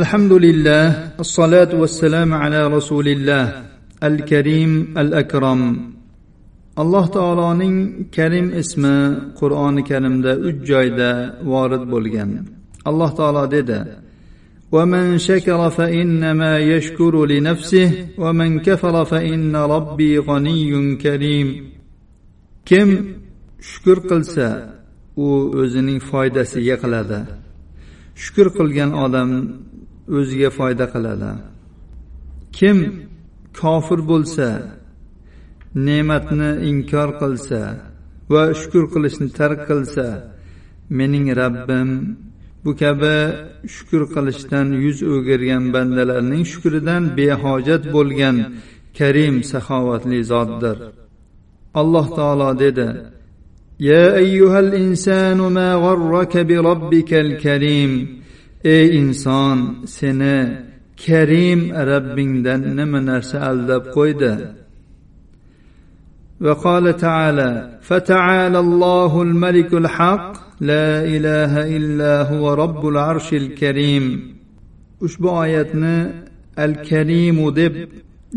الحمد لله الصلاة والسلام على رسول الله الكريم الأكرم alloh taoloning karim ismi qur'oni karimda uch joyda vorid bo'lgan alloh taolo dedi ومن شكر فإنما يشكر لنفسه ومن كفر فإن ربي غني كريم kim shukur qilsa u o'zining foydasiga qiladi shukur qilgan odam o'ziga foyda qiladi kim kofir bo'lsa ne'matni inkor qilsa va shukur qilishni tark qilsa mening rabbim bu kabi shukur qilishdan yuz o'girgan bandalarning shukridan behojat bo'lgan karim saxovatli zotdir alloh taolo dedi يا أيها الإنسان ما غرك بربك الكريم ey inson seni karim rabbingdan nima narsa aldab qo'ydi وقال تعالى فتعالى الله الملك الحق لا إله إلا هو رب العرش الكريم ushbu oyatni al karimu deb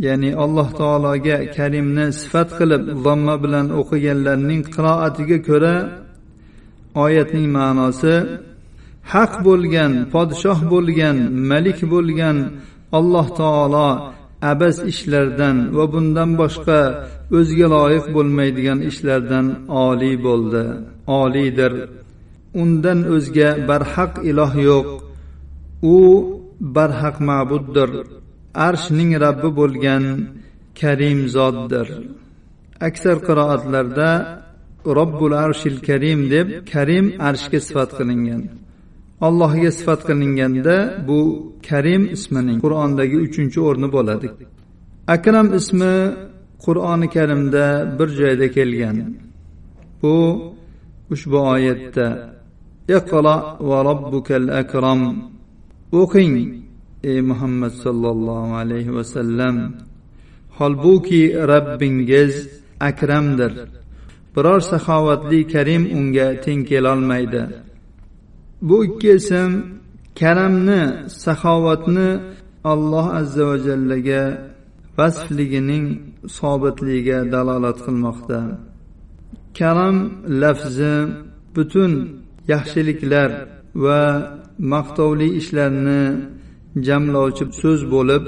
ya'ni alloh taologa karimni sifat qilib zomma bilan o'qiganlarning qiroatiga ko'ra oyatning ma'nosi haq bo'lgan podshoh bo'lgan malik bo'lgan alloh taolo abas ishlardan va bundan boshqa o'ziga loyiq bo'lmaydigan ishlardan oliy bo'ldi. Oliydir undan o'zga barhaq iloh yo'q. U barhaq ma'buddir. Arshning rabbi bo'lgan karim zotdir. Aksar qiroatlarda robbul arshil karim deb karim arshga sifat qilingan. Allohga sifat qilinganda bu karim ismining qur'ondagi uchinchi o'rni bo'ladi. Akram ismi qur'oni karimda bir joyda kelgan. Bu ushbu oyatda iqro va robbukal akram o'qing ey muhammad sollallohu alayhi vasallam holbuki rabbingiz akramdir. Biror saxovatli karim unga teng kelolmaydi. Bu ikki ism karamni saxovatni alloh azza va jallaga vasfligining sobitligiga dalolat qilmoqda. Karam lafzi butun yaxshiliklar va maqtovli ishlarni jamlovchi so'z bo'lib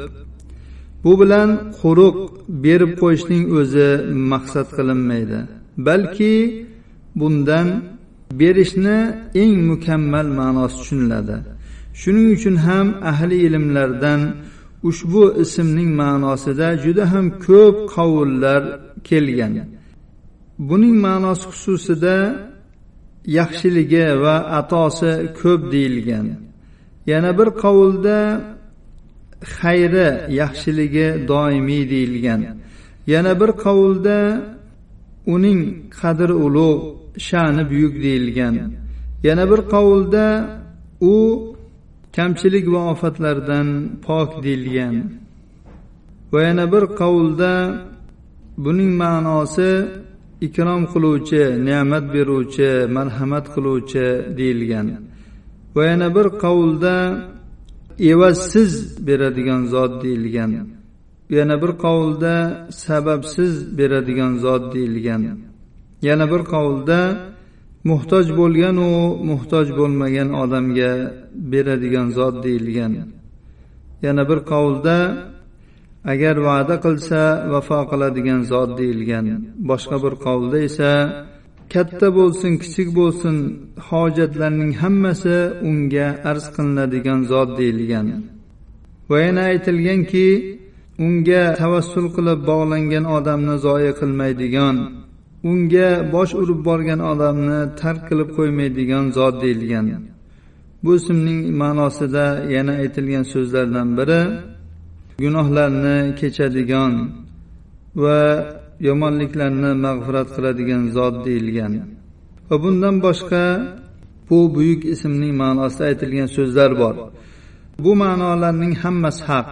bu bilan quruq berib qo'yishning o'zi maqsad qilinmaydi balki bundan berishni eng mukammal ma'nosi tushuniladi. Shuning uchun ham ahli ilmlardan ushbu ismning ma'nosida juda ham ko'p qovullar kelgan. Buning ma'nosi xususida yaxshiligi va atosi ko'p deyilgan. Yana bir qovulda xayri yaxshiligi doimiy deyilgan. Yana bir qovulda uning qadri ulug' sha'ni buyuk deyilgan. Yana bir qovulda u kamchilik va ofatlardan pok deyilgan. Va yana bir qovulda buning ma'nosi ikrom qiluvchi ne'mat beruvchi marhamat qiluvchi deyilgan. Va yana bir qovulda evazsiz beradigan zot deyilgan. Yana bir qovulda sababsiz beradigan zot deyilgan. Yana bir qovulda muhtoj bo'lganu muhtoj bo'lmagan odamga beradigan zot deyilgan. Yana bir qovulda agar va'da qilsa vafo qiladigan zot deyilgan. Boshqa bir qovulda esa katta bo'lsin kichik bo'lsin hojatlarning hammasi unga arz qilinadigan zot deyilgan. Va yana aytilganki unga tavassul qilib bog'langan odamni zoya qilmaydigan unga bosh urib borgan odamni tark qilib qo'ymaydigan zot deyilgan. Bu ismning ma'nosida yana aytilgan so'zlardan biri gunohlarni kechadigan va yomonliklarni mag'firat qiladigan zot deyilgan. Va bundan boshqa bu buyuk ismning ma'nosida aytilgan so'zlar bor. Bu ma'nolarning hammasi haq.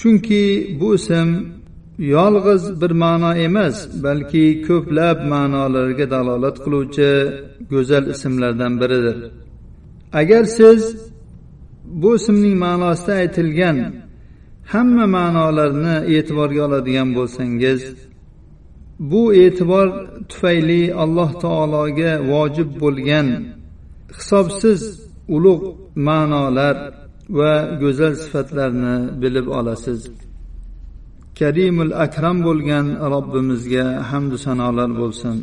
Chunki bu ism yolg'iz bir ma'no emas balki ko'plab ma'nolarga dalolat qiluvchi go'zal ismlardan biridir. Agar siz bu ismning ma'nosida aytilgan hamma ma'nolarni e'tiborga oladigan bo'lsangiz bu e'tibor tufayli alloh taologa vojib bo'lgan hisobsiz ulug' ma'nolar va go'zal sifatlarni bilib olasiz. Karimul akram bo'lgan robbimizga hamdu sanolar bo'lsin.